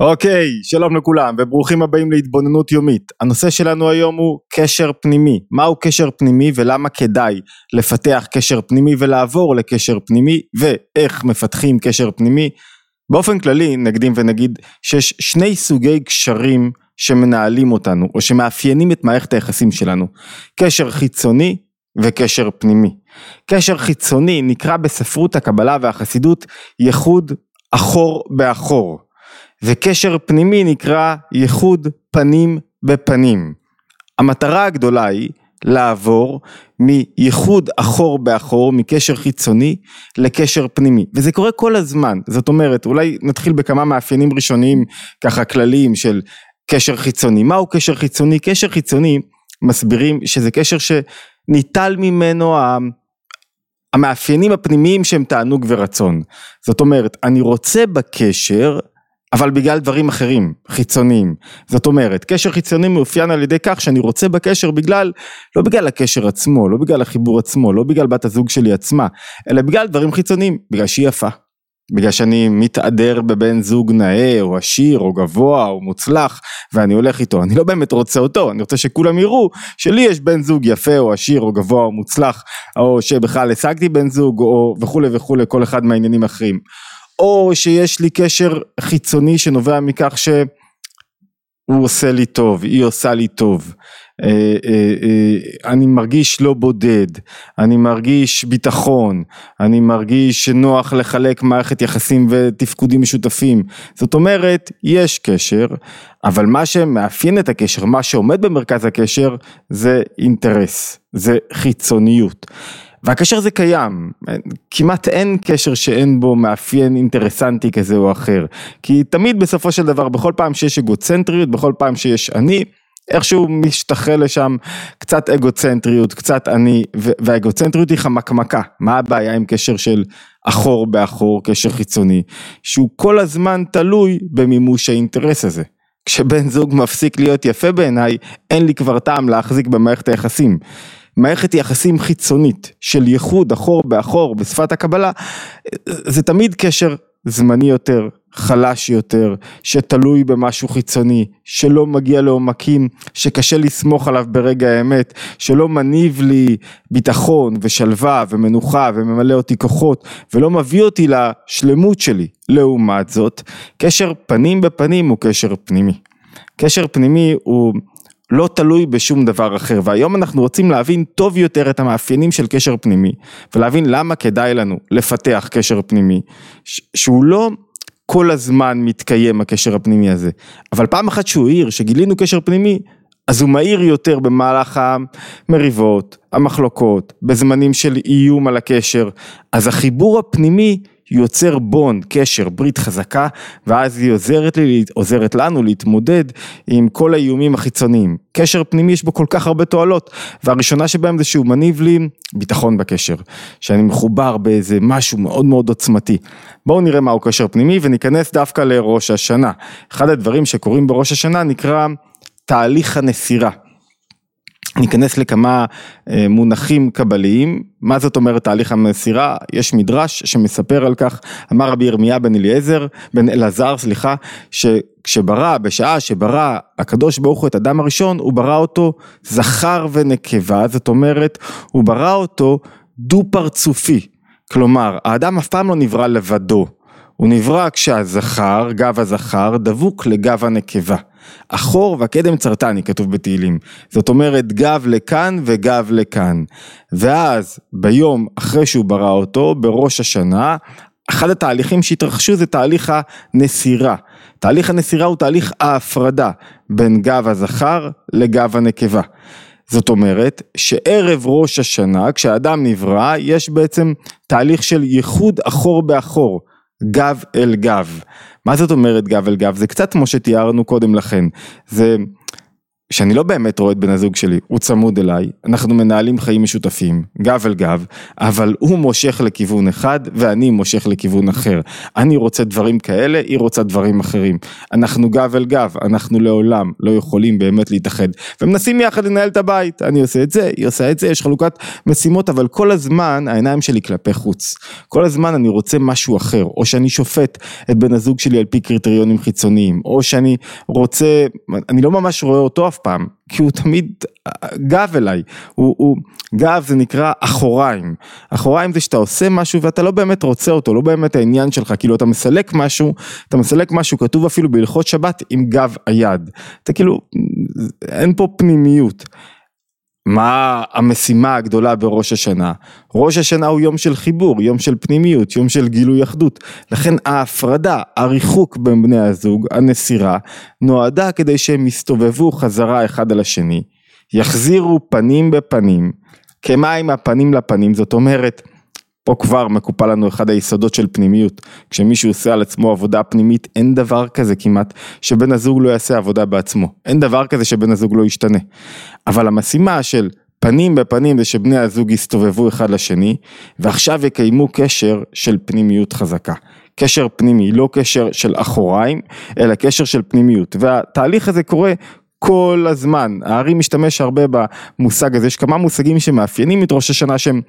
אוקיי, שלום לכולם וברוכים הבאים להתבוננות יומית. הנושא שלנו היום הוא קשר פנימי. מהו קשר פנימי ולמה כדאי לפתח קשר פנימי ולעבור לקשר פנימי ואיך מפתחים קשר פנימי. באופן כללי נקדים ונגיד שיש שני סוגי קשרים שמנהלים אותנו או שמאפיינים את מערכת היחסים שלנו. קשר חיצוני וקשר פנימי. קשר חיצוני נקרא בספרות הקבלה והחסידות ייחוד אחור באחור. וקשר פנימי נקרא ייחוד פנים בפנים. המטרה הגדולה היא לעבור מייחוד אחור באחור, מקשר חיצוני לקשר פנימי, וזה קורה כל הזמן, זאת אומרת, אולי נתחיל בכמה מאפיינים ראשוניים ככה כלליים של קשר חיצוני. מהו קשר חיצוני? קשר חיצוני מסבירים שזה קשר שניטל ממנו המאפיינים הפנימיים שהם תענוג ורצון. זאת אומרת, אני רוצה בקשר אבל בגלל דברים אחרים, חיצוניים. זאת אומרת, קשר חיצוני מאופיין על ידי כך שאני רוצה בקשר בגלל, לא בגלל הקשר עצמו, לא בגלל החיבור עצמו, לא בגלל בת הזוג שלי עצמה, אלא בגלל דברים חיצוניים, בגלל שהיא יפה. בגלל שאני מתהדר בבן זוג נאה או עשיר או גבוה או מוצלח ואני הולך איתו, אני לא באמת רוצה אותו, אני רוצה שכולם יראו שלי יש בן זוג יפה או עשיר או גבוה או מוצלח או שבכלל השגתי בן זוג או וכולי וכולי כל אחד מהעניינים האחרים. או שיש לי קשר חיצוני שנובע מכך שהוא עושה לי טוב, היא עושה לי טוב, אה, אה, אה, אני מרגיש לא בודד, אני מרגיש ביטחון, אני מרגיש נוח לחלק מערכת יחסים ותפקודים משותפים, זאת אומרת יש קשר, אבל מה שמאפיין את הקשר, מה שעומד במרכז הקשר זה אינטרס, זה חיצוניות. והקשר הזה קיים, כמעט אין קשר שאין בו מאפיין אינטרסנטי כזה או אחר, כי תמיד בסופו של דבר בכל פעם שיש אגוצנטריות, בכל פעם שיש אני, איכשהו משתחל לשם קצת אגוצנטריות, קצת אני, והאגוצנטריות היא חמקמקה, מה הבעיה עם קשר של אחור באחור, קשר חיצוני, שהוא כל הזמן תלוי במימוש האינטרס הזה. כשבן זוג מפסיק להיות יפה בעיניי, אין לי כבר טעם להחזיק במערכת היחסים. מערכת יחסים חיצונית של ייחוד אחור באחור בשפת הקבלה, זה תמיד קשר זמני יותר, חלש יותר, שתלוי במשהו חיצוני, שלא מגיע לעומקים, שקשה לסמוך עליו ברגע האמת, שלא מניב לי ביטחון ושלווה ומנוחה וממלא אותי כוחות ולא מביא אותי לשלמות שלי. לעומת זאת, קשר פנים בפנים הוא קשר פנימי. קשר פנימי הוא לא תלוי בשום דבר אחר. והיום אנחנו רוצים להבין טוב יותר את המאפיינים של קשר פנימי ולהבין למה כדאי לנו לפתח קשר פנימי שהוא לא כל הזמן מתקיים הקשר הפנימי הזה. אבל פעם אחת שהוא העיר שגילינו קשר פנימי אז הוא מהיר יותר במהלך המריבות, המחלוקות, בזמנים של איום על הקשר, אז החיבור הפנימי יוצר בונד, קשר, ברית חזקה, ואז היא עוזרת לי, עוזרת לנו להתמודד עם כל האיומים החיצוניים. קשר פנימי יש בו כל כך הרבה תועלות, והראשונה שבהם זה שהוא מניב לי ביטחון בקשר, שאני מחובר באיזה משהו מאוד מאוד עוצמתי. בואו נראה מהו קשר פנימי וניכנס דווקא לראש השנה. אחד הדברים שקורים בראש השנה נקרא תהליך הנסירה. ניכנס לכמה אה, מונחים קבליים, מה זאת אומרת תהליך המסירה, יש מדרש שמספר על כך, אמר רבי ירמיה בן אליעזר, בן אלעזר סליחה, שכשברא, בשעה שברא הקדוש ברוך הוא את אדם הראשון, הוא ברא אותו זכר ונקבה, זאת אומרת, הוא ברא אותו דו פרצופי, כלומר, האדם אף פעם לא נברא לבדו, הוא נברא כשהזכר, גב הזכר, דבוק לגב הנקבה. אחור והקדם צרטני כתוב בתהילים, זאת אומרת גב לכאן וגב לכאן, ואז ביום אחרי שהוא ברא אותו, בראש השנה, אחד התהליכים שהתרחשו זה תהליך הנסירה, תהליך הנסירה הוא תהליך ההפרדה בין גב הזכר לגב הנקבה. זאת אומרת שערב ראש השנה כשאדם נברא יש בעצם תהליך של ייחוד אחור באחור, גב אל גב. מה זאת אומרת גב אל גב? זה קצת כמו שתיארנו קודם לכן. זה שאני לא באמת רואה את בן הזוג שלי, הוא צמוד אליי, אנחנו מנהלים חיים משותפים, גב אל גב, אבל הוא מושך לכיוון אחד ואני מושך לכיוון אחר. אני רוצה דברים כאלה, היא רוצה דברים אחרים. אנחנו גב אל גב, אנחנו לעולם לא יכולים באמת להתאחד. ומנסים יחד לנהל את הבית, אני עושה את זה, היא עושה את זה, יש חלוקת משימות, אבל כל הזמן העיניים שלי כלפי חוץ. כל הזמן אני רוצה משהו אחר, או שאני שופט את בן הזוג שלי על פי קריטריונים חיצוניים, או שאני רוצה, אני לא ממש רואה אותו פעם, כי הוא תמיד גב אליי, הוא, הוא גב זה נקרא אחוריים, אחוריים זה שאתה עושה משהו ואתה לא באמת רוצה אותו, לא באמת העניין שלך, כאילו אתה מסלק משהו, אתה מסלק משהו כתוב אפילו בהלכות שבת עם גב היד, אתה כאילו, אין פה פנימיות. מה המשימה הגדולה בראש השנה? ראש השנה הוא יום של חיבור, יום של פנימיות, יום של גילוי אחדות. לכן ההפרדה, הריחוק בין בני הזוג, הנסירה, נועדה כדי שהם יסתובבו חזרה אחד על השני, יחזירו פנים בפנים, כמים הפנים לפנים, זאת אומרת, פה כבר מקופל לנו אחד היסודות של פנימיות. כשמישהו עושה על עצמו עבודה פנימית, אין דבר כזה כמעט שבן הזוג לא יעשה עבודה בעצמו. אין דבר כזה שבן הזוג לא ישתנה. אבל המשימה של פנים בפנים זה שבני הזוג יסתובבו אחד לשני, ועכשיו יקיימו קשר של פנימיות חזקה. קשר פנימי, לא קשר של אחוריים, אלא קשר של פנימיות. והתהליך הזה קורה כל הזמן. הארי משתמש הרבה במושג הזה, יש כמה מושגים שמאפיינים את ראש השנה שהם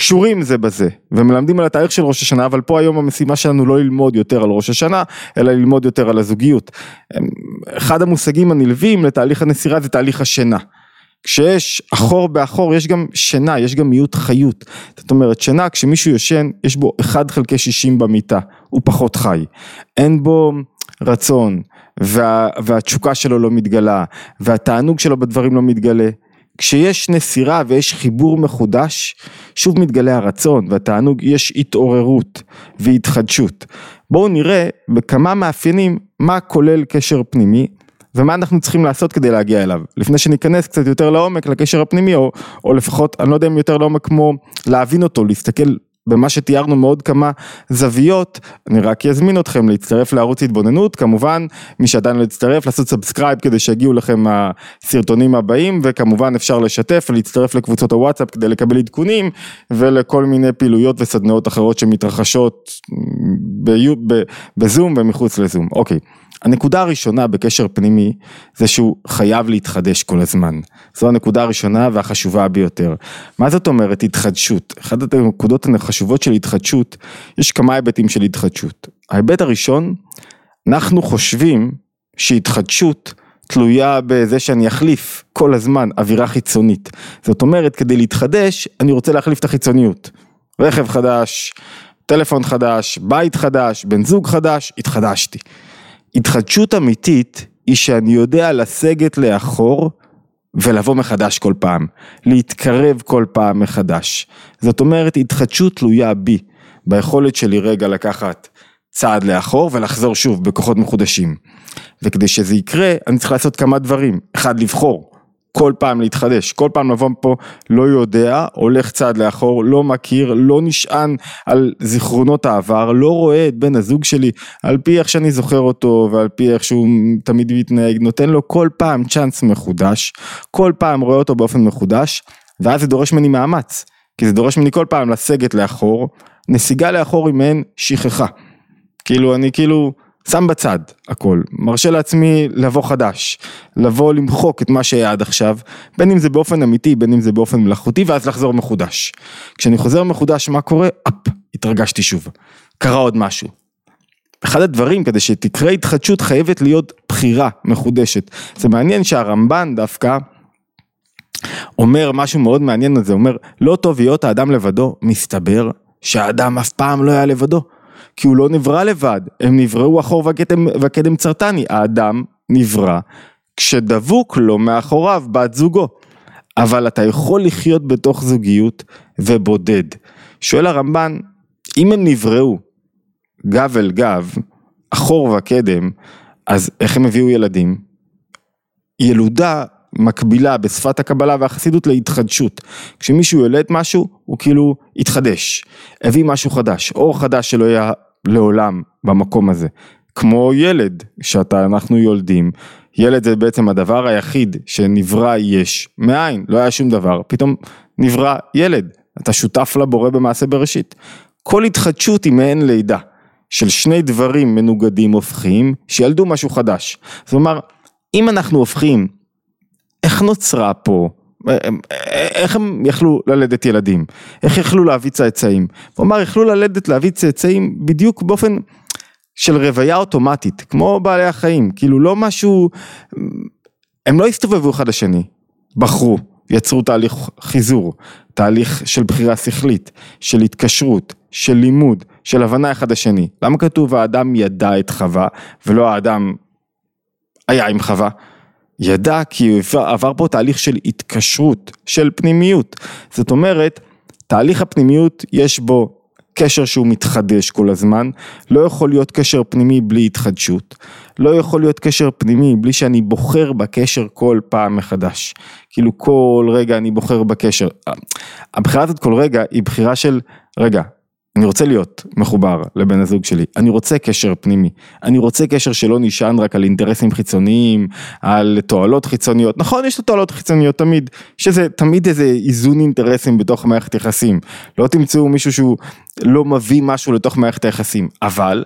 קשורים זה בזה ומלמדים על התאריך של ראש השנה אבל פה היום המשימה שלנו לא ללמוד יותר על ראש השנה אלא ללמוד יותר על הזוגיות. אחד המושגים הנלווים לתהליך הנסירה זה תהליך השינה. כשיש אחור באחור יש גם שינה, יש גם מיעוט חיות. זאת אומרת שינה כשמישהו יושן יש בו 1 חלקי 60 במיטה, הוא פחות חי. אין בו רצון וה, והתשוקה שלו לא מתגלה והתענוג שלו בדברים לא מתגלה. כשיש נסירה ויש חיבור מחודש, שוב מתגלה הרצון והתענוג, יש התעוררות והתחדשות. בואו נראה בכמה מאפיינים מה כולל קשר פנימי ומה אנחנו צריכים לעשות כדי להגיע אליו. לפני שניכנס קצת יותר לעומק לקשר הפנימי, או, או לפחות, אני לא יודע אם יותר לעומק כמו להבין אותו, להסתכל במה שתיארנו מעוד כמה זוויות, אני רק אזמין אתכם להצטרף לערוץ התבוננות, כמובן מי שעדיין לא יצטרף לעשות subscribe כדי שיגיעו לכם הסרטונים הבאים וכמובן אפשר לשתף ולהצטרף לקבוצות הוואטסאפ כדי לקבל עדכונים ולכל מיני פעילויות וסדנאות אחרות שמתרחשות בזום ומחוץ לזום, אוקיי. הנקודה הראשונה בקשר פנימי זה שהוא חייב להתחדש כל הזמן. זו הנקודה הראשונה והחשובה ביותר. מה זאת אומרת התחדשות? אחת הנקודות החשובות של התחדשות, יש כמה היבטים של התחדשות. ההיבט הראשון, אנחנו חושבים שהתחדשות תלויה בזה שאני אחליף כל הזמן אווירה חיצונית. זאת אומרת, כדי להתחדש, אני רוצה להחליף את החיצוניות. רכב חדש, טלפון חדש, בית חדש, בן זוג חדש, התחדשתי. התחדשות אמיתית היא שאני יודע לסגת לאחור ולבוא מחדש כל פעם, להתקרב כל פעם מחדש. זאת אומרת התחדשות תלויה בי, ביכולת שלי רגע לקחת צעד לאחור ולחזור שוב בכוחות מחודשים. וכדי שזה יקרה אני צריך לעשות כמה דברים, אחד לבחור, כל פעם להתחדש, כל פעם לבוא פה לא יודע, הולך צעד לאחור, לא מכיר, לא נשען על זיכרונות העבר, לא רואה את בן הזוג שלי על פי איך שאני זוכר אותו ועל פי איך שהוא תמיד מתנהג, נותן לו כל פעם צ'אנס מחודש, כל פעם רואה אותו באופן מחודש, ואז זה דורש ממני מאמץ, כי זה דורש ממני כל פעם לסגת לאחור, נסיגה לאחור היא מעין שכחה, כאילו אני כאילו שם בצד הכל, מרשה לעצמי לבוא חדש, לבוא למחוק את מה שהיה עד עכשיו, בין אם זה באופן אמיתי, בין אם זה באופן מלאכותי, ואז לחזור מחודש. כשאני חוזר מחודש, מה קורה? אפ, התרגשתי שוב, קרה עוד משהו. אחד הדברים, כדי שתקרה התחדשות, חייבת להיות בחירה מחודשת. זה מעניין שהרמב"ן דווקא אומר משהו מאוד מעניין על זה, אומר, לא טוב היות האדם לבדו, מסתבר שהאדם אף פעם לא היה לבדו. כי הוא לא נברא לבד, הם נבראו אחור וקדם, וקדם צרטני, האדם נברא כשדבוק לו מאחוריו בת זוגו. אבל אתה יכול לחיות בתוך זוגיות ובודד. שואל הרמב"ן, אם הם נבראו גב אל גב, אחור וקדם, אז איך הם הביאו ילדים? ילודה מקבילה בשפת הקבלה והחסידות להתחדשות. כשמישהו יולד משהו, הוא כאילו התחדש, הביא משהו חדש, אור חדש שלא היה לעולם במקום הזה. כמו ילד שאתה, אנחנו יולדים, ילד זה בעצם הדבר היחיד שנברא יש מאין, לא היה שום דבר, פתאום נברא ילד, אתה שותף לבורא במעשה בראשית. כל התחדשות היא מעין לידה, של שני דברים מנוגדים הופכים, שילדו משהו חדש. זאת אומרת, אם אנחנו הופכים, איך נוצרה פה איך הם יכלו ללדת ילדים? איך יכלו להביא צאצאים? הוא אמר, יכלו ללדת להביא צאצאים בדיוק באופן של רוויה אוטומטית, כמו בעלי החיים, כאילו לא משהו, הם לא הסתובבו אחד לשני, בחרו, יצרו תהליך חיזור, תהליך של בחירה שכלית, של התקשרות, של לימוד, של הבנה אחד לשני. למה כתוב האדם ידע את חווה ולא האדם היה עם חווה? ידע כי עבר פה תהליך של התקשרות, של פנימיות. זאת אומרת, תהליך הפנימיות יש בו קשר שהוא מתחדש כל הזמן, לא יכול להיות קשר פנימי בלי התחדשות, לא יכול להיות קשר פנימי בלי שאני בוחר בקשר כל פעם מחדש. כאילו כל רגע אני בוחר בקשר. הבחירה הזאת כל רגע היא בחירה של, רגע, אני רוצה להיות מחובר לבן הזוג שלי, אני רוצה קשר פנימי, אני רוצה קשר שלא נשען רק על אינטרסים חיצוניים, על תועלות חיצוניות, נכון יש לו תועלות חיצוניות תמיד, שזה תמיד איזה איזון אינטרסים בתוך מערכת יחסים, לא תמצאו מישהו שהוא לא מביא משהו לתוך מערכת היחסים, אבל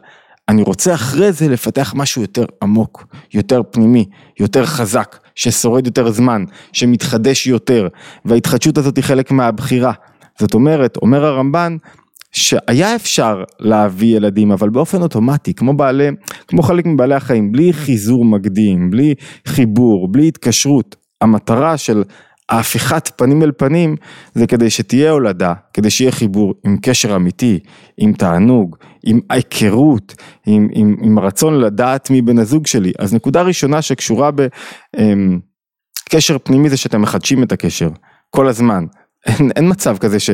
אני רוצה אחרי זה לפתח משהו יותר עמוק, יותר פנימי, יותר חזק, ששורד יותר זמן, שמתחדש יותר, וההתחדשות הזאת היא חלק מהבחירה. זאת אומרת, אומר הרמב"ן, שהיה אפשר להביא ילדים אבל באופן אוטומטי כמו בעלי כמו חלק מבעלי החיים בלי חיזור מקדים בלי חיבור בלי התקשרות המטרה של ההפיכת פנים אל פנים זה כדי שתהיה הולדה כדי שיהיה חיבור עם קשר אמיתי עם תענוג עם היכרות עם, עם, עם רצון לדעת מי בן הזוג שלי. אז נקודה ראשונה שקשורה בקשר אמ, פנימי זה שאתם מחדשים את הקשר כל הזמן. אין, אין מצב כזה ש...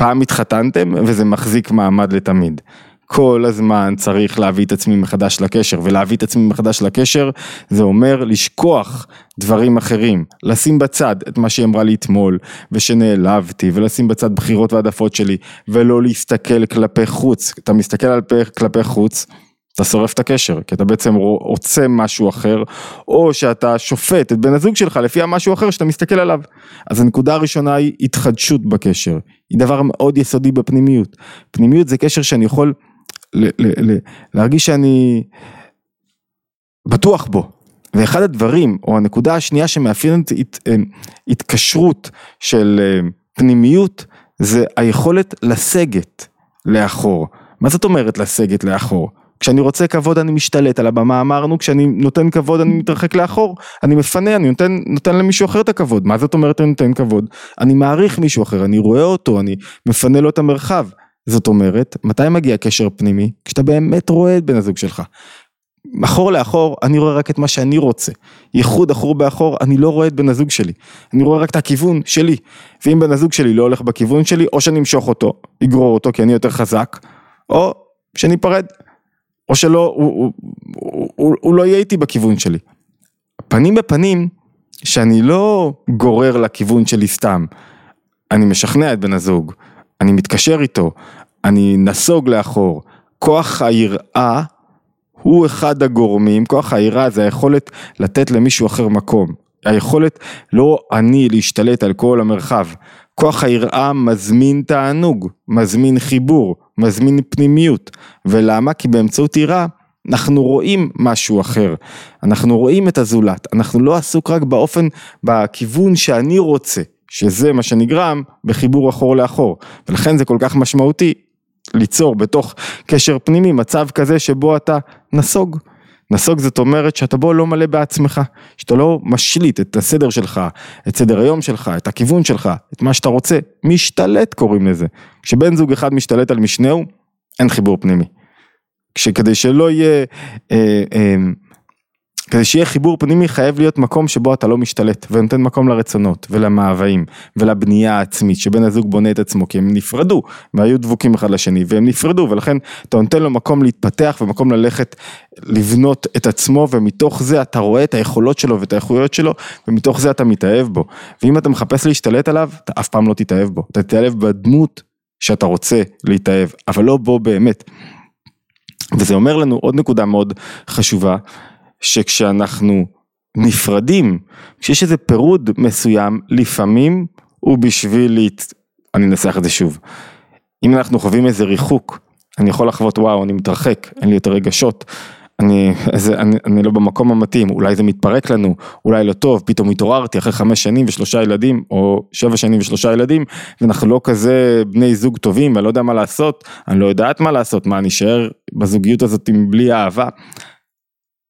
פעם התחתנתם וזה מחזיק מעמד לתמיד. כל הזמן צריך להביא את עצמי מחדש לקשר, ולהביא את עצמי מחדש לקשר זה אומר לשכוח דברים אחרים, לשים בצד את מה שהיא אמרה לי אתמול, ושנעלבתי, ולשים בצד בחירות והעדפות שלי, ולא להסתכל כלפי חוץ, אתה מסתכל על כלפי חוץ, אתה שורף את הקשר, כי אתה בעצם רוצה משהו אחר, או שאתה שופט את בן הזוג שלך לפי המשהו אחר שאתה מסתכל עליו. אז הנקודה הראשונה היא התחדשות בקשר, היא דבר מאוד יסודי בפנימיות. פנימיות זה קשר שאני יכול ל- ל- ל- להרגיש שאני בטוח בו. ואחד הדברים, או הנקודה השנייה שמאפיינת הת, אה, התקשרות של אה, פנימיות, זה היכולת לסגת לאחור. מה זאת אומרת לסגת לאחור? כשאני רוצה כבוד אני משתלט על הבמה, אמרנו, כשאני נותן כבוד אני מתרחק לאחור, אני מפנה, אני נותן, נותן למישהו אחר את הכבוד, מה זאת אומרת אני נותן כבוד? אני מעריך מישהו אחר, אני רואה אותו, אני מפנה לו את המרחב. זאת אומרת, מתי מגיע קשר פנימי? כשאתה באמת רואה את בן הזוג שלך. אחור לאחור, אני רואה רק את מה שאני רוצה. ייחוד אחור באחור, אני לא רואה את בן הזוג שלי. אני רואה רק את הכיוון שלי. ואם בן הזוג שלי לא הולך בכיוון שלי, או שאני אמשוך אותו, אגרור אותו כי אני יותר חזק, או שניפרד. או שלא, הוא, הוא, הוא, הוא, הוא לא יהיה איתי בכיוון שלי. פנים בפנים, שאני לא גורר לכיוון שלי סתם, אני משכנע את בן הזוג, אני מתקשר איתו, אני נסוג לאחור, כוח היראה הוא אחד הגורמים, כוח היראה זה היכולת לתת למישהו אחר מקום, היכולת לא אני להשתלט על כל המרחב, כוח היראה מזמין תענוג, מזמין חיבור, מזמין פנימיות. ולמה? כי באמצעות יראה אנחנו רואים משהו אחר, אנחנו רואים את הזולת, אנחנו לא עסוק רק באופן, בכיוון שאני רוצה, שזה מה שנגרם בחיבור אחור לאחור, ולכן זה כל כך משמעותי ליצור בתוך קשר פנימי מצב כזה שבו אתה נסוג. נסוג זאת אומרת שאתה בו לא מלא בעצמך, שאתה לא משליט את הסדר שלך, את סדר היום שלך, את הכיוון שלך, את מה שאתה רוצה, משתלט קוראים לזה. כשבן זוג אחד משתלט על משנהו, אין חיבור פנימי. כשכדי שלא יהיה, אה, אה, כדי שיהיה חיבור פנימי חייב להיות מקום שבו אתה לא משתלט ונותן מקום לרצונות ולמאוויים ולבנייה העצמית שבן הזוג בונה את עצמו כי הם נפרדו והיו דבוקים אחד לשני והם נפרדו ולכן אתה נותן לו מקום להתפתח ומקום ללכת לבנות את עצמו ומתוך זה אתה רואה את היכולות שלו ואת האיכויות שלו ומתוך זה אתה מתאהב בו ואם אתה מחפש להשתלט עליו אתה אף פעם לא תתאהב בו אתה תתאהב בדמות שאתה רוצה להתאהב אבל לא בו באמת. וזה אומר לנו עוד נקודה מאוד חשובה שכשאנחנו נפרדים, כשיש איזה פירוד מסוים, לפעמים הוא בשביל, להת... אני אנסח את זה שוב, אם אנחנו חווים איזה ריחוק, אני יכול לחוות וואו אני מתרחק, אין לי יותר רגשות, אני, זה, אני, אני לא במקום המתאים, אולי זה מתפרק לנו, אולי לא טוב, פתאום התעוררתי אחרי חמש שנים ושלושה ילדים, או שבע שנים ושלושה ילדים, ואנחנו לא כזה בני זוג טובים, ואני לא יודע מה לעשות, אני לא יודעת מה לעשות, מה, אני אשאר בזוגיות הזאת בלי אהבה.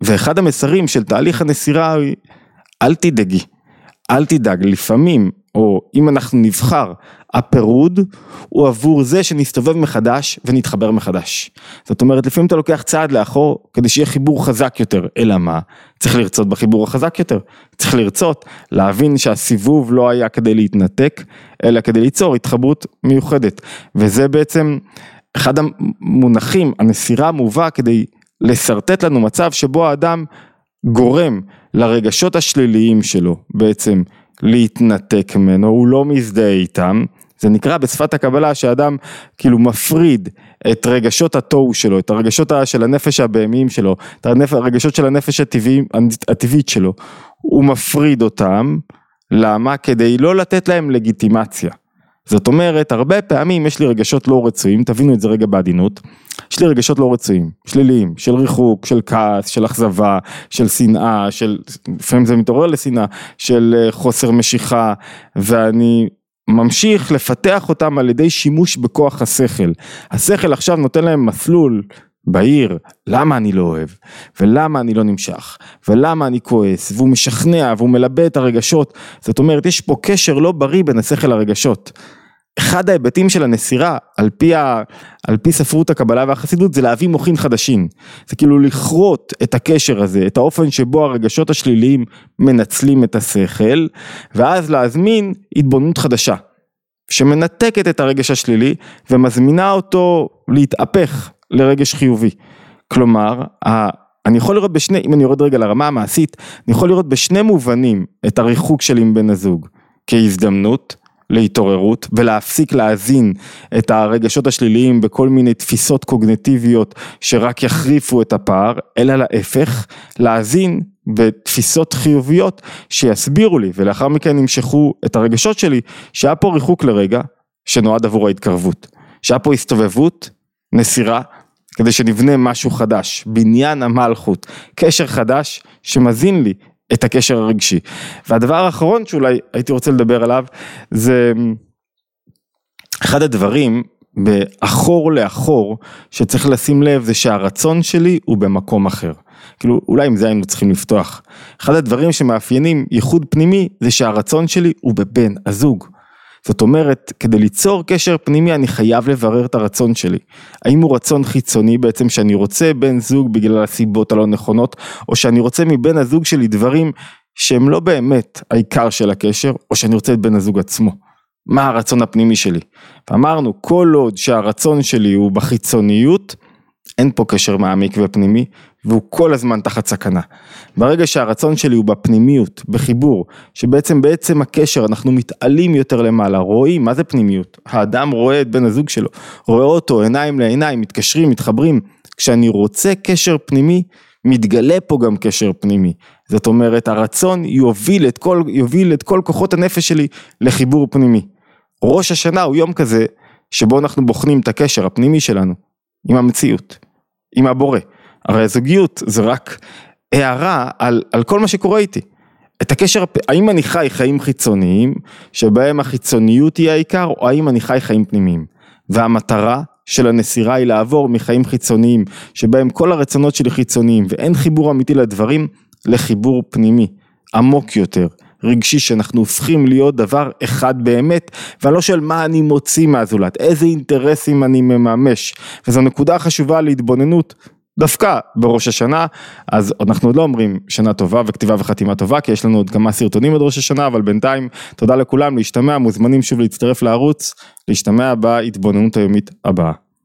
ואחד המסרים של תהליך הנסירה, אל תדאגי, אל תדאג, לפעמים, או אם אנחנו נבחר, הפירוד הוא עבור זה שנסתובב מחדש ונתחבר מחדש. זאת אומרת, לפעמים אתה לוקח צעד לאחור כדי שיהיה חיבור חזק יותר, אלא מה? צריך לרצות בחיבור החזק יותר, צריך לרצות, להבין שהסיבוב לא היה כדי להתנתק, אלא כדי ליצור התחברות מיוחדת. וזה בעצם אחד המונחים, הנסירה מובא כדי לשרטט לנו מצב שבו האדם גורם לרגשות השליליים שלו בעצם להתנתק ממנו, הוא לא מזדהה איתם, זה נקרא בשפת הקבלה שאדם כאילו מפריד את רגשות התוהו שלו, את הרגשות של הנפש הבהמיים שלו, את הרגשות של הנפש הטבעי, הטבעית שלו, הוא מפריד אותם, למה? כדי לא לתת להם לגיטימציה. זאת אומרת, הרבה פעמים יש לי רגשות לא רצויים, תבינו את זה רגע בעדינות, יש לי רגשות לא רצויים, שליליים, של ריחוק, של כעס, של אכזבה, של שנאה, של, לפעמים זה מתעורר לשנאה, של אה, חוסר משיכה, ואני ממשיך לפתח אותם על ידי שימוש בכוח השכל. השכל עכשיו נותן להם מסלול בעיר, למה אני לא אוהב, ולמה אני לא נמשך, ולמה אני כועס, והוא משכנע והוא מלבה את הרגשות, זאת אומרת יש פה קשר לא בריא בין השכל לרגשות. אחד ההיבטים של הנסירה, על פי, ה, על פי ספרות הקבלה והחסידות, זה להביא מוחין חדשים. זה כאילו לכרות את הקשר הזה, את האופן שבו הרגשות השליליים מנצלים את השכל, ואז להזמין התבוננות חדשה, שמנתקת את הרגש השלילי ומזמינה אותו להתהפך לרגש חיובי. כלומר, אני יכול לראות בשני, אם אני יורד רגע לרמה המעשית, אני יכול לראות בשני מובנים את הריחוק שלי עם בן הזוג, כהזדמנות, להתעוררות ולהפסיק להזין את הרגשות השליליים בכל מיני תפיסות קוגנטיביות שרק יחריפו את הפער, אלא להפך, להזין בתפיסות חיוביות שיסבירו לי ולאחר מכן ימשכו את הרגשות שלי שהיה פה ריחוק לרגע שנועד עבור ההתקרבות, שהיה פה הסתובבות, נסירה, כדי שנבנה משהו חדש, בניין המלכות, קשר חדש שמזין לי את הקשר הרגשי. והדבר האחרון שאולי הייתי רוצה לדבר עליו זה אחד הדברים באחור לאחור שצריך לשים לב זה שהרצון שלי הוא במקום אחר. כאילו אולי עם זה היינו צריכים לפתוח. אחד הדברים שמאפיינים ייחוד פנימי זה שהרצון שלי הוא בבן הזוג. זאת אומרת, כדי ליצור קשר פנימי אני חייב לברר את הרצון שלי. האם הוא רצון חיצוני בעצם שאני רוצה בן זוג בגלל הסיבות הלא נכונות, או שאני רוצה מבן הזוג שלי דברים שהם לא באמת העיקר של הקשר, או שאני רוצה את בן הזוג עצמו. מה הרצון הפנימי שלי. ואמרנו, כל עוד שהרצון שלי הוא בחיצוניות, אין פה קשר מעמיק ופנימי, והוא כל הזמן תחת סכנה. ברגע שהרצון שלי הוא בפנימיות, בחיבור, שבעצם בעצם הקשר אנחנו מתעלים יותר למעלה, רואים, מה זה פנימיות? האדם רואה את בן הזוג שלו, רואה אותו עיניים לעיניים, מתקשרים, מתחברים. כשאני רוצה קשר פנימי, מתגלה פה גם קשר פנימי. זאת אומרת, הרצון יוביל את כל, יוביל את כל כוחות הנפש שלי לחיבור פנימי. ראש השנה הוא יום כזה, שבו אנחנו בוחנים את הקשר הפנימי שלנו, עם המציאות, עם הבורא. הרי הזוגיות זה רק הערה על, על כל מה שקורה איתי. את הקשר, האם אני חי חיים חיצוניים, שבהם החיצוניות היא העיקר, או האם אני חי חיים פנימיים. והמטרה של הנסירה היא לעבור מחיים חיצוניים, שבהם כל הרצונות שלי חיצוניים, ואין חיבור אמיתי לדברים, לחיבור פנימי, עמוק יותר, רגשי, שאנחנו הופכים להיות דבר אחד באמת, ואני לא שואל מה אני מוציא מהזולת, איזה אינטרסים אני מממש, וזו נקודה חשובה להתבוננות דווקא בראש השנה, אז אנחנו עוד לא אומרים שנה טובה וכתיבה וחתימה טובה, כי יש לנו עוד כמה סרטונים עד ראש השנה, אבל בינתיים תודה לכולם, להשתמע, מוזמנים שוב להצטרף לערוץ, להשתמע בהתבוננות היומית הבאה.